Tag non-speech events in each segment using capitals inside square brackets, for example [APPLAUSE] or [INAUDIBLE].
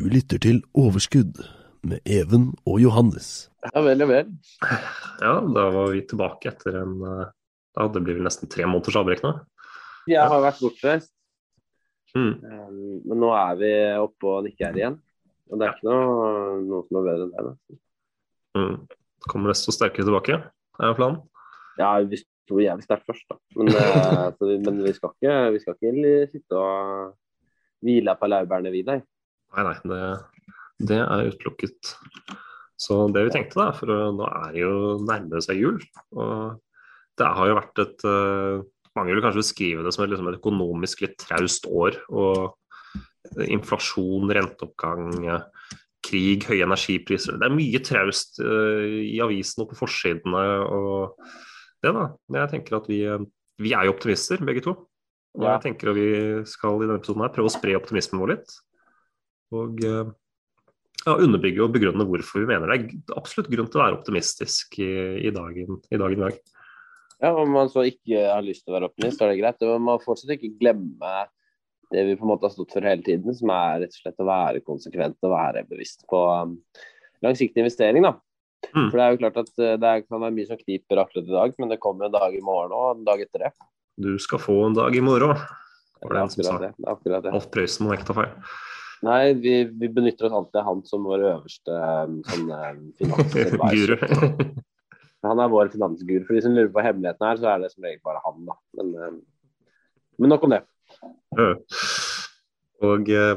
Du lytter til Overskudd med Even og Johannes. Ja vel, ja vel. [LAUGHS] Ja, da var vi tilbake etter en ja, Det blir vel nesten tre måneders avbrekk nå. Jeg har vært bortreist, Mm. men nå er vi oppe og nikker igjen. Og det er ikke noe, noe som er bedre enn det. Da. Mm. Kommer desto sterkere tilbake, er planen. Ja, vi sto jævlig sterkt først, da. Men, eh, [LAUGHS] så vi, men vi, skal ikke, vi skal ikke sitte og hvile på laurbærene, vi, nei. Nei, nei, det, det er utelukket. Så det vi tenkte, da, for nå er det jo nærmere seg jul, og det har jo vært et eh, Mange vil kanskje beskrive det som et, liksom et økonomisk litt traust år. og Inflasjon, renteoppgang, krig, høye energipriser. Det er mye traust eh, i avisene og på forsidene. og det da, Men Jeg tenker at vi, vi er jo optimister, begge to. Og jeg tenker at vi skal i denne episoden her prøve å spre optimismen vår litt. Og eh, ja, underbygge og begrunne hvorfor vi mener det er absolutt grunn til å være optimistisk i, i, dagen, i dag. Ja, Om man så ikke har lyst til å være optimist, så er det greit. Men man må fortsatt ikke glemme det vi på en måte har stått for hele tiden, som er rett og slett å være konsekvent og være bevisst på um, langsiktig investering. da. Mm. For Det er jo klart at uh, det kan være mye som kniper akkurat i dag, men det kommer en dag i morgen og en dag etter det. Du skal få en dag i morgen, var Det en som sa. akkurat det. Alf Prøysen må ikke ta feil. Nei, vi, vi benytter oss alltid av han som vår øverste um, sånn, finansguru. [LAUGHS] Han er vår finansguru. For de som lurer på hemmeligheten her, så er det som regel bare han, da. Men, um, men nok om det. Og eh,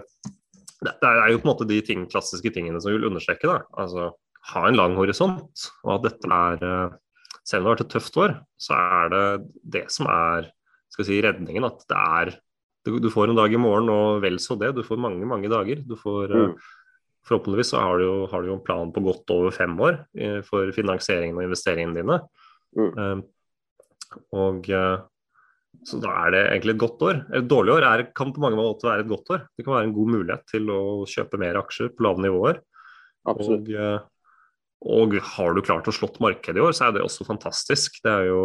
det det er jo på en måte de ting, klassiske tingene som vi vil understreke. da, altså Ha en lang horisont. Og at dette er eh, Selv om det har vært et tøft år, så er det det som er skal vi si, redningen. At det er du, du får en dag i morgen, og vel så det. Du får mange, mange dager. Du får eh, Mm. Forhåpentligvis så har du, jo, har du jo en plan på godt over fem år eh, for finansieringen og investeringene dine. Mm. Eh, og eh, så da er det egentlig et godt år. Et dårlig år er, kan på mange måter være et godt år. Det kan være en god mulighet til å kjøpe mer aksjer på lave nivåer. Absolutt. Og, eh, og har du klart å slått markedet i år, så er det også fantastisk. Det er jo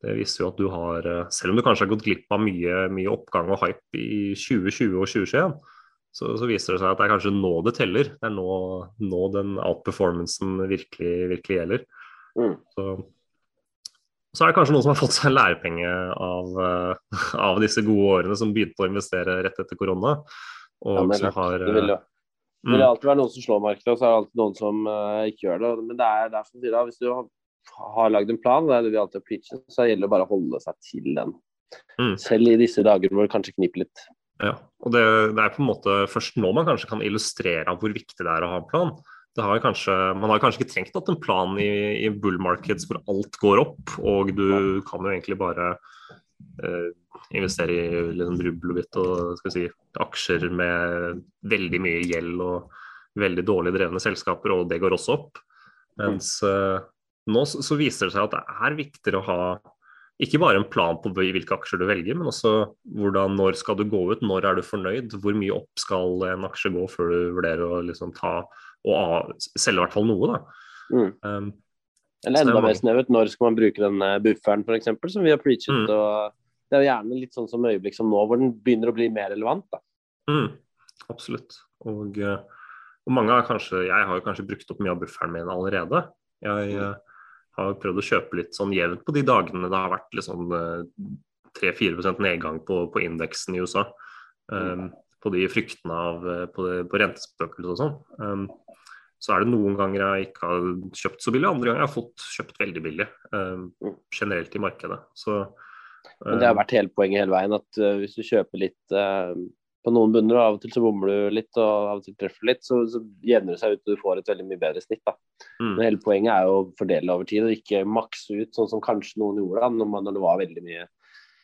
det viser jo at du har, eh, selv om du kanskje har gått glipp av mye, mye oppgang og hype i 2020 og 2021, så, så viser det seg at det er kanskje nå det teller. Det er nå, nå den outperformancen virkelig, virkelig gjelder. Mm. Så, så er det kanskje noen som har fått seg lærepenge av, eh, av disse gode årene, som begynte å investere rett etter korona. Og Ja, som har det vil jo det mm, vil alltid være noen som slår markedet, og så er det alltid noen som uh, ikke gjør det. Men det er, det er da, hvis du har, har lagd en plan, det er det vi alltid har preachet, så gjelder det bare å holde seg til den. Mm. Selv i disse dager hvor det kanskje kniper litt. Ja, og det, det er på en måte først nå man kanskje kan illustrere hvor viktig det er å ha en plan. Det har kanskje, man har kanskje ikke trengt at en plan i, i bull markets hvor alt går opp, og du kan jo egentlig bare eh, investere i liksom rubbel og bitt og si, aksjer med veldig mye gjeld og veldig dårlig drevne selskaper, og det går også opp. Mens eh, nå så, viser det seg at det er viktigere å ha ikke bare en plan på hvilke aksjer du velger, men også hvordan, når skal du gå ut, når er du fornøyd, hvor mye opp skal en aksje gå før du vurderer å liksom ta og av, selge i hvert fall noe. da. Mm. Um, Eller er enda mer snevert, når skal man bruke den eh, bufferen f.eks., som vi har preachet. Mm. og Det er jo gjerne litt sånn som øyeblikk som nå, hvor den begynner å bli mer relevant. da. mm, absolutt. Og, eh, og mange har kanskje, Jeg har jo kanskje brukt opp mye av bufferen min allerede. Jeg eh, har prøvd å kjøpe litt sånn jevnt på de dagene det har vært liksom sånn eh, 3-4% nedgang på, på indeksen i USA. Um, på de fryktene av på, det, på rentespøkelser og sånn. Um, så er det noen ganger jeg ikke har kjøpt så billig, andre ganger jeg har fått kjøpt veldig billig. Um, generelt i markedet. Så, Men det har vært hele poenget hele veien at uh, hvis du kjøper litt uh, på noen bunner, og av og til så bommer du litt, og av og til treffer du litt, så, så jevner det seg ut og du får et veldig mye bedre snitt. da. Mm. Men hele poenget er jo å fordele over tid, og ikke makse ut, sånn som kanskje noen gjorde da, når, man, når det var veldig mye,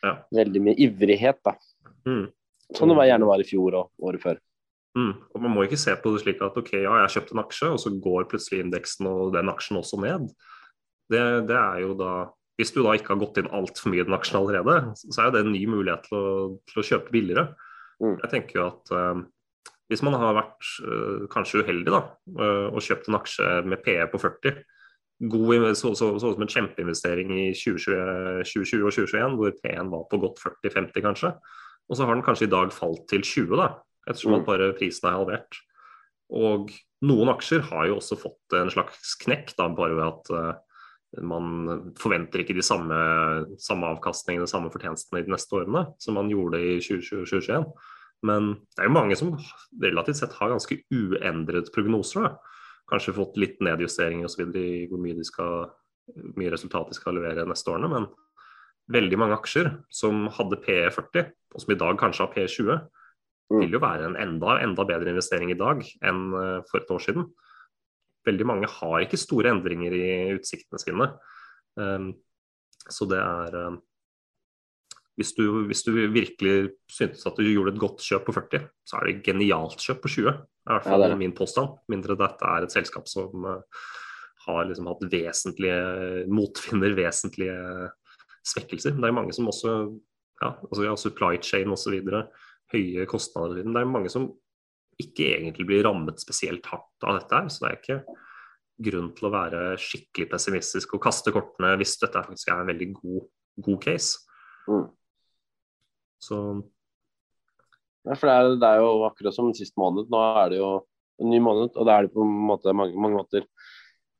ja. veldig mye ivrighet. da. Mm. Sånn det var, gjerne var i fjor og året før. Mm. Og Man må ikke se på det slik at ok, ja, jeg kjøpte en aksje, og så går plutselig indeksen og den aksjen også ned. Det, det, er jo da Hvis du da ikke har gått inn altfor mye i den aksjen allerede, så er det en ny mulighet til å, til å kjøpe billigere. Mm. Jeg tenker jo at uh, hvis man har vært uh, kanskje uheldig da, uh, og kjøpt en aksje med PE på 40, god, så, så, så, som en kjempeinvestering i 2020, 2020 og 2021, hvor P-en var på godt 40-50 kanskje, og så har den kanskje i dag falt til 20, da, ettersom at mm. bare prisen er halvert. Og noen aksjer har jo også fått en slags knekk, da, bare ved at uh, man forventer ikke de samme, samme avkastningene, de samme fortjenestene i de neste årene som man gjorde i 2020-2021. Men det er jo mange som relativt sett har ganske uendret prognoser. Da. Kanskje fått litt nedjustering osv. i hvor mye, skal, mye resultat de skal levere neste årene. Men veldig mange aksjer som hadde PE 40, og som i dag kanskje har PE 20, Mm. vil jo være en enda, enda bedre investering i dag enn eh, for et år siden. Veldig mange har ikke store endringer i utsiktene sine. Um, så det er um, hvis, du, hvis, du, virkelig syntes at du gjorde et godt kjøp på 40, så er det genialt kjøp på 20. Det er i hvert fall ja, min påstand. Mindre dette er et selskap som uh, har liksom hatt vesentlige motfinner, vesentlige svekkelser. Det er mange som også ja, altså ja, supply chain osv høye kostnader. Det er mange som ikke egentlig blir rammet spesielt hardt av dette. her, Så det er ikke grunn til å være skikkelig pessimistisk og kaste kortene hvis dette faktisk er en veldig god, god case. Mm. Så ja, for det er, det er, jo akkurat som sist måned. Nå er det jo en ny måned, og da er det på en måte mange, mange måter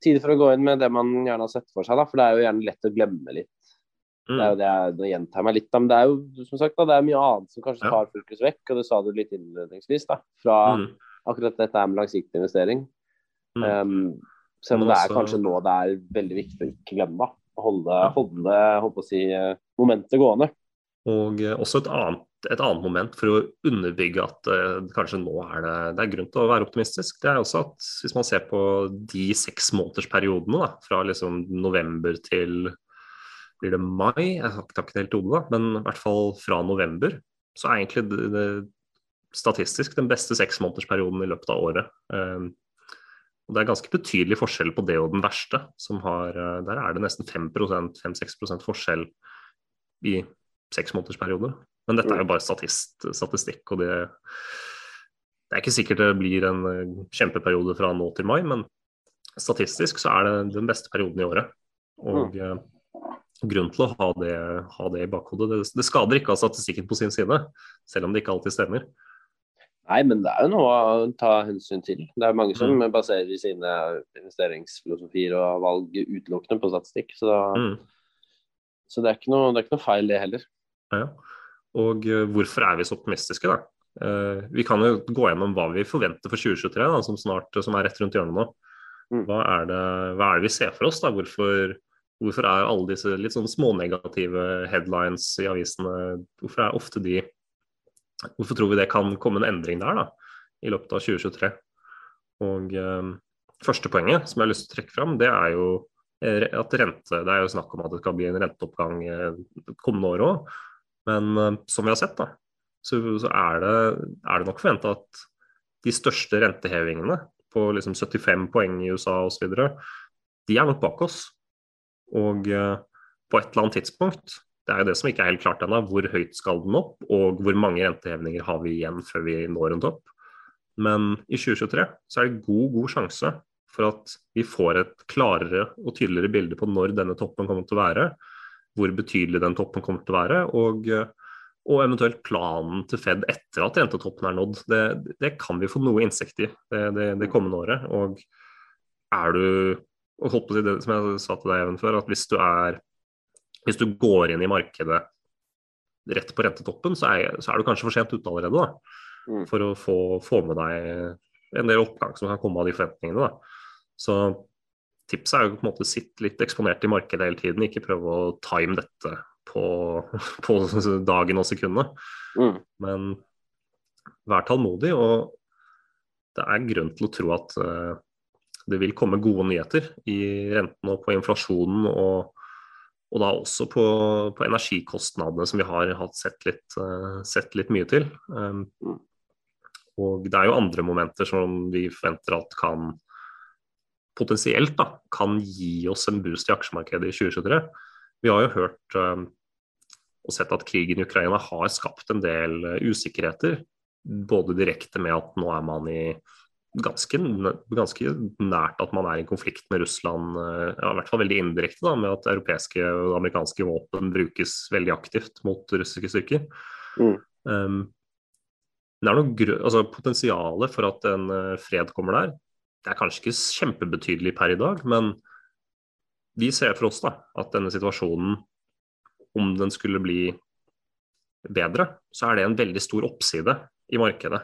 tid for å gå inn med det man gjerne har sett for seg. Da, for det er jo gjerne lett å glemme litt Mm. Det er jo det jeg, Nå gjentar meg litt, men det er jo som sagt da, det er mye annet som kanskje tar fokus vekk. og Det sa du litt innledningsvis, da, fra mm. akkurat dette med langsiktig investering. Mm. Um, selv om det er kanskje nå det er veldig viktig å ikke glemme da, holde, holde holdt på å si, eh, momentet gående. Og eh, også et annet, et annet, moment for å underbygge at uh, kanskje nå er det, det er grunn til å være optimistisk, det er også at hvis man ser på de seks månedersperiodene da, fra liksom november til blir det mai, jeg har ikke helt hodet, da, men i hvert fall fra november, så er egentlig det, det statistisk den beste seksmånedersperioden i løpet av året. Um, og Det er ganske betydelig forskjell på det og den verste. som har, uh, Der er det nesten 5-6% forskjell i seksmånedersperioder. Men dette er jo bare statist, statistikk, og det, det er ikke sikkert det blir en uh, kjempeperiode fra nå til mai, men statistisk så er det den beste perioden i året. Og uh, grunn til å ha det, ha det i bakhodet. Det, det, skader ikke å ha statistikken på sin side, selv om det ikke alltid stemmer. Nei, men det er jo noe å ta hensyn til. Det er mange som mm. baserer sine investeringsfilosofier og valg utelukkende på statistikk. Så, mm. så det, er noe, det, er ikke noe, feil, det heller. Ja. Og uh, hvorfor er vi så optimistiske, da? Uh, vi kan jo gå gjennom hva vi forventer for 2023, da, som, snart, som er rett rundt hjørnet nå. Mm. Hva, er det, hva er det vi ser for oss? da? Hvorfor Hvorfor er alle disse litt sånn smånegative headlines i avisene Hvorfor er ofte de Hvorfor tror vi det kan komme en endring der da, i løpet av 2023? Og eh, Første poenget som jeg har lyst til å trekke fram, det er jo eh, at rente, Det er jo snakk om at det skal bli en renteoppgang eh, kommende år òg. Men eh, som vi har sett, da, så, så er, det, er, det, nok forventa at de største rentehevingene på liksom 75 poeng i USA osv., de er nok bak oss. Og eh, på et eller annet tidspunkt, det er jo det som ikke er helt klart ennå, hvor høyt skal den opp, og hvor mange rentehevninger har vi igjen før vi når en topp. Men i 2023 så er det god, god sjanse for at vi får et klarere og tydeligere bilde på når denne toppen kommer til å være, hvor betydelig den toppen kommer til å være, og, og eventuelt planen til Fed etter at rentetoppen er nådd. Det, det kan vi få noe innsikt i det, det, det kommende året. Og er du holdt på å si det som jeg sa til deg even før, at hvis du er hvis du går inn i markedet rett på rentetoppen, så er, så er du kanskje for sent ute allerede. da. mm. for å få, få, med deg en del oppgang som kan komme av de forventningene. Da. Så tipset er jo på en måte sitte litt eksponert i markedet hele tiden, ikke prøve å time dette på, [LAUGHS] på dagen og sekundet. Mm. Men vær tålmodig, og det er grunn til å tro at uh, det vil komme gode nyheter i renten og på inflasjonen, og, og da også på, på, energikostnadene, som vi har sett litt, uh, sett litt mye til. Um, og det er jo andre momenter som vi forventer at kan potensielt da, kan gi oss en boost i aksjemarkedet i 2023. Vi har jo hørt um, og sett at krigen i Ukraina har skapt en del uh, usikkerheter. Både direkte med at nå er man i ganske, ganske nært at man er i konflikt med Russland, uh, ja, i hvert fall veldig indirekte, da, med at europeiske og amerikanske våpen brukes veldig aktivt mot russiske styrker. Mm. Um, det er noe altså, Potensialet for at en uh, fred kommer der, det er kanskje ikke kjempebetydelig per i dag, men vi ser for oss da, at denne situasjonen, om den skulle bli bedre, så er det en veldig stor oppside i markedet.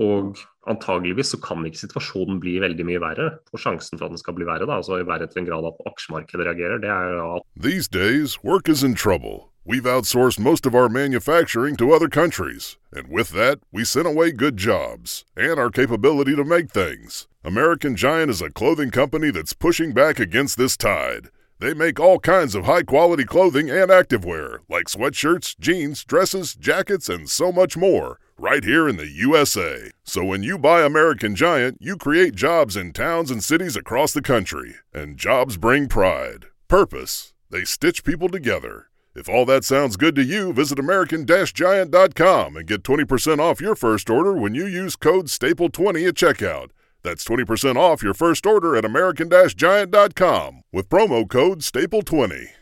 Og antageligvis så kan ikke situasjonen bli veldig mye verre. Og sjansen for at den skal bli verre, da, altså verre til en grad at aksjemarkedet reagerer, det er at These days, work is in trouble. We've outsourced most of our manufacturing to other countries, and with that, we sent away good jobs and our capability to make things. American Giant is a clothing company that's pushing back against this tide. They make all kinds of high quality clothing and activewear, like sweatshirts, jeans, dresses, jackets, and so much more, right here in the USA. So when you buy American Giant, you create jobs in towns and cities across the country. And jobs bring pride, purpose. They stitch people together. If all that sounds good to you, visit American-Giant.com and get 20% off your first order when you use code STAPLE20 at checkout. That's 20% off your first order at American-Giant.com with promo code STAPLE20.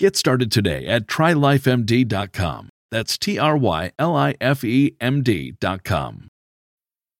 Get started today at trylifemd.com. That's T R Y L I F E M D.com.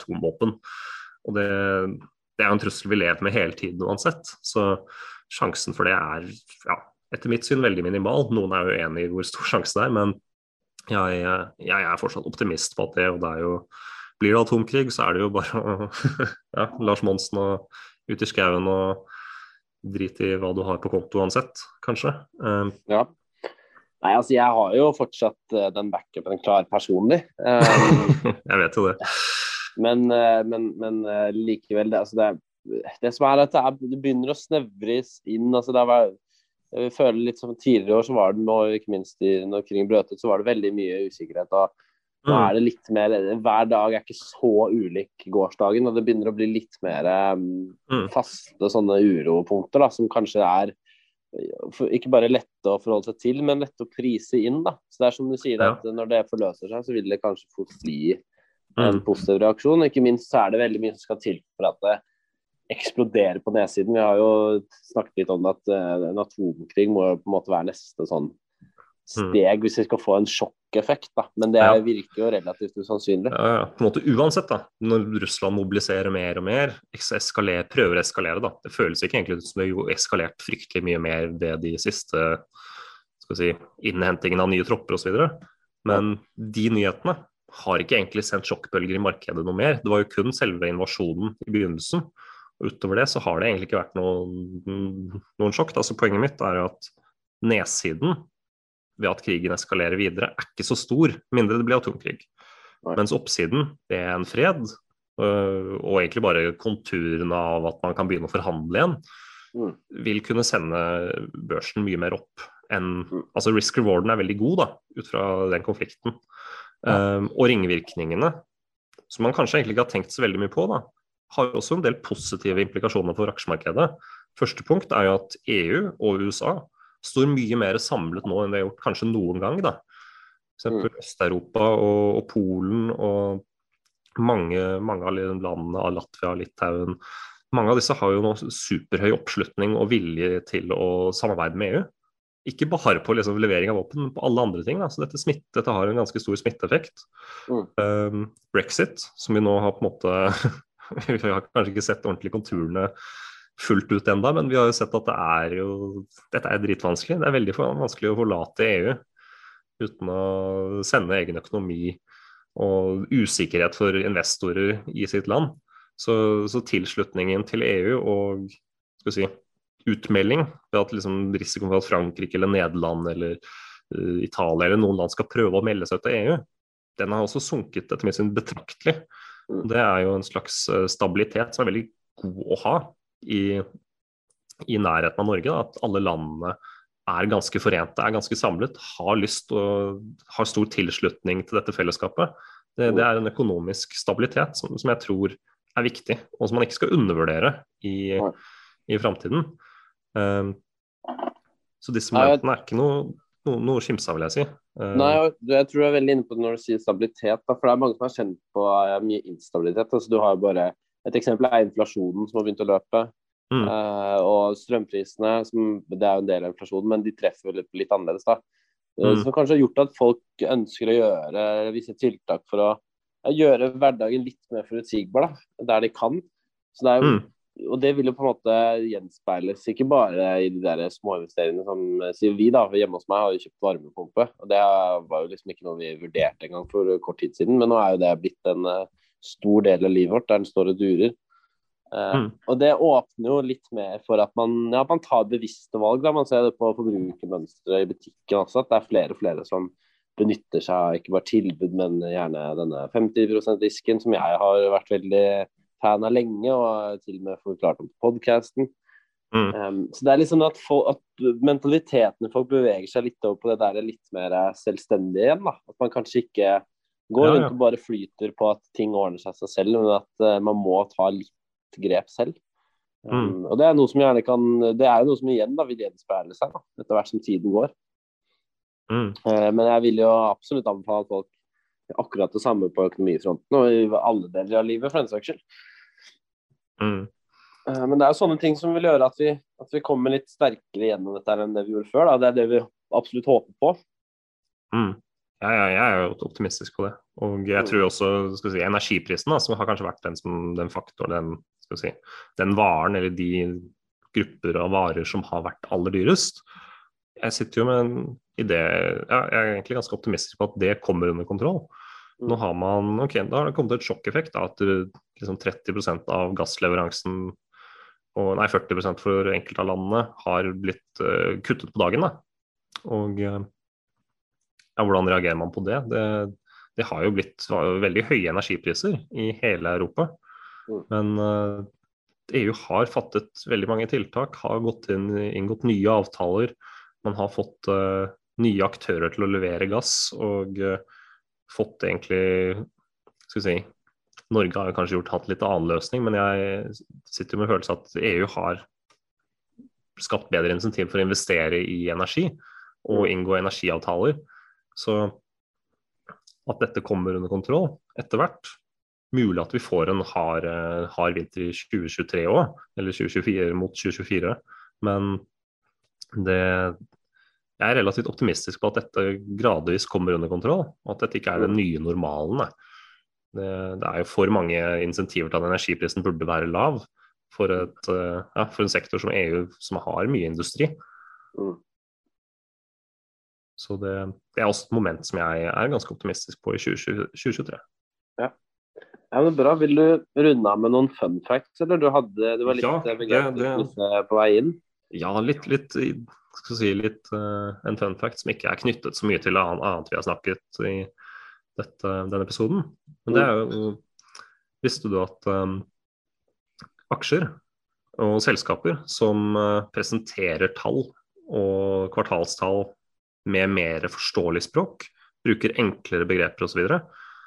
Atomvåpen. Og det, det, er jo en trussel vi lever med hele tiden uansett. Så sjansen for det er ja, etter mitt syn veldig minimal. Noen er jo enig i hvor stor sjanse det er, men jeg, jeg, er fortsatt optimist på at det, og det er jo blir det atomkrig, så er det jo bare å [LAUGHS] ja, Lars Monsen og ut i skauen og drit i hva du har på konto uansett, kanskje. Um, ja. Nei, altså jeg har jo fortsatt uh, den backupen klar personlig. Um, [LAUGHS] jeg vet jo det. Men, eh, men, men eh, likevel, det, altså det, det, som er at det, er, det begynner å snevres inn. altså det var jeg føler litt som Tidligere år så var det og ikke minst i, når krigen brøt ut, så var det veldig mye usikkerhet. og Nå mm. er det litt mer Hver dag er ikke så ulik gårsdagen, og det begynner å bli litt mer um, faste sånne uropunkter da, som kanskje er ikke bare lette å forholde seg til, men lette å prise inn. da. Så det er som du sier, at Når det forløser seg, så vil det kanskje fort bli en mm. positiv reaksjon. Ikke minst så er det veldig mye som skal til for at det eksploderer på nedsiden. Vi har jo snakket litt om at uh, en atomkrig må på en måte være neste sånn steg hvis vi skal få en sjokkeffekt. Da. Men det Ja. virker jo relativt usannsynlig. Ja, ja, på en måte Uansett, da, når Russland mobiliserer mer og mer, eskaler, prøver å eskalere, da. Det føles ikke egentlig som det har eskalert fryktelig mye mer ved de siste skal vi si, innhentingen av nye tropper osv. Men de nyhetene har ikke egentlig sendt sjokkbølger i markedet noe mer. Det var jo kun selve invasjonen i begynnelsen. Og utover det så har det egentlig ikke vært noen, noen sjokk. Altså, poenget mitt er jo at nedsiden ved at krigen eskalerer videre, er ikke så stor, mindre det blir atomkrig. Mens oppsiden, det er en fred, øh, og egentlig bare konturene av at man kan begynne å forhandle igjen, Mm. vil kunne sende børsen mye mer opp enn Altså risk rewarden er veldig god, da, ut fra den konflikten. Um, og ringvirkningene, som man kanskje egentlig ikke har tenkt så veldig mye på, da, har også en del positive implikasjoner for aksjemarkedet. Første punkt er jo at EU og USA står mye mer samlet nå enn det har gjort kanskje noen gang. da. F.eks. Øst-Europa og, og Polen og mange, mange av landene av Latvia og Litauen. Mange av disse har jo nå superhøy oppslutning og vilje til å samarbeide med EU. Ikke bare på liksom levering av våpen, men på alle andre ting. Da. Så dette, smitt, dette har en ganske stor smitteeffekt. Um, Brexit, som vi nå har på en måte [LAUGHS] Vi har kanskje ikke sett ordentlig konturene fullt ut enda, men vi har jo sett at det er jo Dette er dritvanskelig. Det er veldig vanskelig å forlate EU uten å sende egen økonomi og usikkerhet for investorer i sitt land. Så, så tilslutningen til EU og skal vi si, utmelding ved at liksom risikoen for at Frankrike eller Nederland eller uh, Italia eller noen land skal prøve å melde seg ut av EU, den har også sunket etter mitt syn betraktelig. Det er jo en slags eh, stabilitet som er veldig god å ha i, i nærheten av Norge. Da, at alle landene er ganske forente, er ganske samlet, har lyst og har stor tilslutning til dette fellesskapet. Det, det er en økonomisk stabilitet som, som jeg tror er viktig, og som man ikke skal undervurdere i, i framtiden. Um, så disse momentene er ikke noe, noe, noe skimsa, vil jeg si. Uh, Nei, jeg tror du er veldig inne på det når du sier stabilitet. Da, for det er mange som har kjent på eh, mye instabilitet. Altså, du har jo bare, Et eksempel er inflasjonen som har begynt å løpe. Mm. Uh, og strømprisene, som, det er jo en del av inflasjonen, men de treffer litt, litt annerledes. da. Eh, Mm. Som kanskje har gjort at folk ønsker å gjøre visse tiltak for å gjøre hverdagen litt mer forutsigbar, da, der de kan. Så det er jo, Mm. Og det vil jo på en måte gjenspeiles ikke bare i de der småinvesteringene som eh, sier vi da, hjemme hos meg har jo kjøpt varmepumpe. og Det var jo liksom ikke noe vi vurderte engang for kort tid siden, men nå er jo det blitt en eh, stor del av livet vårt der den står og durer. Eh, Mm. Og det åpner jo litt mer for at man, ja, man tar bevisste valg. Da. Man ser det på forbrukermønsteret i butikken også, at det er flere og flere som benytter seg av ikke bare tilbud, men gjerne denne 50 %-disken, som jeg har vært veldig fan av lenge, og til og med forklart om på podkasten. Mm. Um, så det er liksom at, folk, at mentaliteten folk beveger seg litt over på det der litt mer selvstendige igjen. da. At man kanskje ikke går Ja, ja. rundt og bare flyter på at ting ordner seg seg selv, men at uh, man må ta litt grep selv. Um, Mm. Og det er noe som gjerne kan Det er jo noe som igjen da vil gjenspeile seg da, etter hvert som tiden går. Mm. Uh, men jeg vil jo absolutt anbefale at folk akkurat det samme på økonomifronten og i alle deler av livet, for den saks skyld. Mm. Eh, Men det er jo sånne ting som vil gjøre at vi, at vi kommer litt sterkere gjennom dette enn det vi gjorde før. Da. Det er det vi absolutt håper på. Mm. Jeg, ja, jeg er jo optimistisk på det. Og jeg tror også si, energiprisen, da, som har kanskje vært den, som, den faktoren, den, si, den varen eller de grupper av varer som har vært aller dyrest. Jeg sitter jo med en idé ja, Jeg er egentlig ganske optimistisk på at det kommer under kontroll. Nå har man, ok, Da har det kommet et sjokkeffekt. Da, at det, liksom 30% av gassleveransen og nei, 40 for enkelte av landene har blitt uh, kuttet på dagen. Da. Og uh, ja, hvordan reagerer man på det? Det, det har jo blitt jo veldig høye energipriser i hele Europa. Men uh, EU har fattet veldig mange tiltak, har gått inn, inngått nye avtaler. Man har fått eh, nye aktører til å levere gass og eh, fått egentlig Skal vi si Norge har kanskje gjort hatt litt annen løsning, men jeg sitter jo med følelsen at EU har skapt bedre insentiv for å investere i energi og inngå energiavtaler. Så at dette kommer under kontroll etter hvert. Mulig at vi får en hard, eh, hard vinter i 2023 òg, eller 2024 mot 2024. Men det jeg er relativt optimistisk på at dette gradvis kommer under kontroll, og at dette ikke er den nye normalen. Det, det er jo for mange insentiver til at energiprisen burde være lav for, et, eh, ja, for en sektor som EU, som har mye industri. Mm. Så det, det, er også et moment som jeg er ganske optimistisk på i 2023. Ja. ja men Bra. Vil du runde av med noen fun facts, eller du, hadde, du var litt ja, begeistret på vei inn? Ja, litt, litt skal si litt uh, en fun fact som ikke er knyttet så mye til annet vi har snakket i dette, denne episoden. Men det er jo Visste du at um, aksjer og selskaper som uh, presenterer tall og kvartalstall med mer forståelig språk, bruker enklere begreper osv.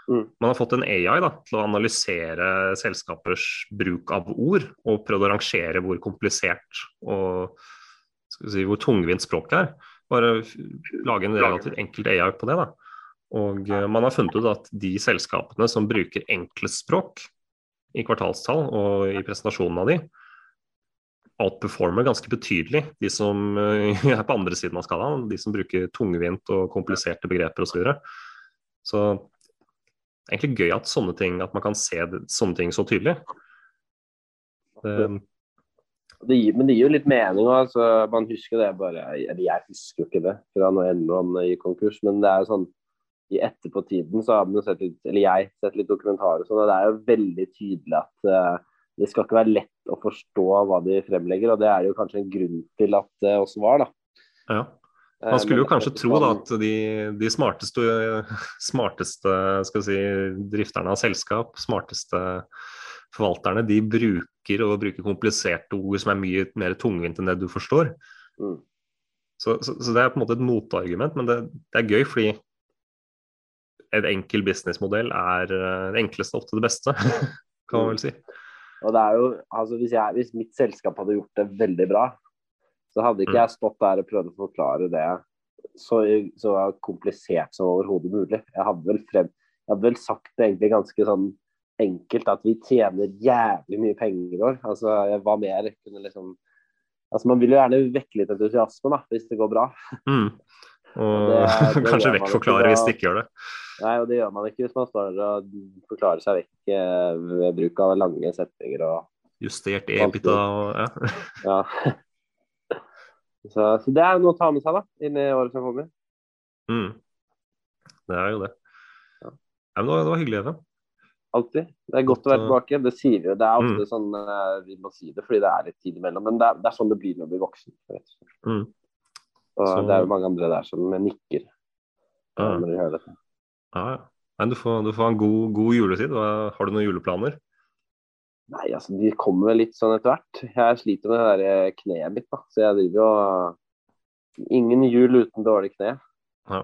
Mm. Man har fått en AI da, til å analysere selskapers bruk av ord, og prøvd å rangere hvor komplisert og si, hvor tungvint språket er. Bare lage en relativt enkelt AI på det. da. Og uh, man har funnet ut at de selskapene som bruker enkle språk i kvartalstall og i presentasjonen av de, outperformer ganske betydelig de som uh, [LAUGHS] er på andre siden av skalaen. De som bruker tungvint og kompliserte begreper osv. Så, videre. så det er egentlig gøy at sånne ting, at man kan se sånne ting så tydelig. Det, det gir, men det gir jo litt mening. Altså, man husker det bare Eller jeg husker jo ikke det fra når Enron gikk konkurs, men det er jo sånn i etterpåtiden så har man sett litt, eller jeg sett litt dokumentarer sånn, og det er jo veldig tydelig at uh, det skal ikke være lett å forstå hva de fremlegger, og det er jo kanskje en grunn til at det også var, da. Ja. Man skulle jo kanskje tro da, at de, de smarteste, smarteste si, drifterne av selskap, smarteste forvalterne, de bruker og bruker kompliserte ord som er mye mer tungvint enn det du forstår. Mm. Så, så, så, det er på en måte et motargument, men det, det er gøy fordi en enkel businessmodell er eh, det enkleste ofte det beste, [LAUGHS] kan man vel si. Og det er jo, altså hvis, jeg, hvis mitt selskap hadde gjort det veldig bra, så hadde ikke mm. jeg stått der og prøvd å forklare det så, så komplisert som overhodet mulig. Jeg hadde, vel frem, jeg hadde vel sagt det egentlig ganske sånn enkelt at vi tjener jævlig mye penger i år. Altså, hva mer kunne liksom Altså, Man vil jo gjerne vekke litt entusiasme da, hvis det går bra. Mm. Og det, [LAUGHS] det kanskje vekkforklare hvis det ikke gjør det. Nei, og det gjør man ikke hvis man står og forklarer seg vekk eh, ved bruk av lange setninger og Justert epita og ja. [LAUGHS] ja. Så, så, det er noe å ta med seg da, inn i året som kommer. Mm. Det er jo det. Ja. Ja, men det var, det var hyggelig, Even. Alltid. Det er godt å være tilbake. Det sier vi jo. Det er ofte mm. sånn uh, vi må si det fordi det er litt tid imellom. Men det er, det er sånn det blir når du blir voksen. Mm. Og Så... det er jo mange andre der som nikker ja. når de hører dette. Ja, ja. Nei, du, får, du får en god, god juletid. Har du noen juleplaner? Nei, altså de kommer vel litt sånn etter hvert. Jeg sliter med det der eh, kneet mitt, da. Så jeg driver jo Ingen jul uten dårlig kne. Ja.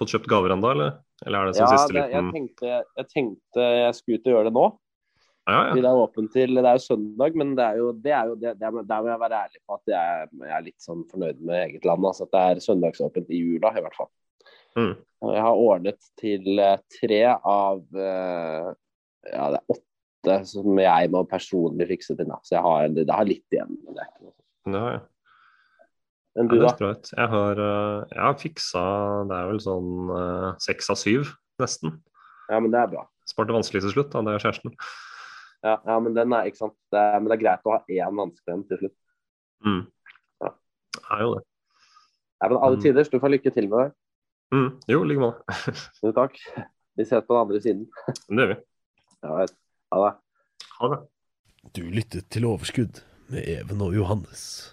Fått kjøpt gaver ennå, eller? Eller er det som ja, siste liten jeg tenkte, jeg tenkte jeg skulle ut og gjøre det nå. Ja, ja. Det er til Det er jo søndag, men det er jo, det er jo det, er, Der må jeg være ærlig på at jeg, jeg, er litt sånn fornøyd med eget land. Altså at det er søndagsåpent i jula, i hvert fall. Mm. Jeg har ordnet til eh, tre av eh, Ja, det er åtte som jeg må personlig fikse til. Så jeg har, det, har litt igjen. Men det er ikke noe ja, ja. Men du, ja, da? Jeg har, eh, jeg har, fiksa Det er vel sånn seks uh, av syv, nesten. Ja, men det er bra. Sparte vanskelig til slutt, da. Det er kjæresten. Ja, ja, men den er ikke sant. Det er, men det er greit å ha én vanskelig til slutt. Mm. Ja. Det er jo det. Ja, men alle tider tider. Du får lykke til med det. Mm. Jo, i like måte. [LAUGHS] jo, takk. Vi ses på den andre siden. [LAUGHS] Det gjør vi. Ja, ha det. Ha det. Du lyttet til Overskudd med Even og Johannes.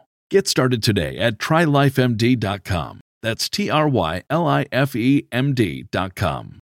Get started today at trylifemd.com. That's T R Y L I F E M D.com.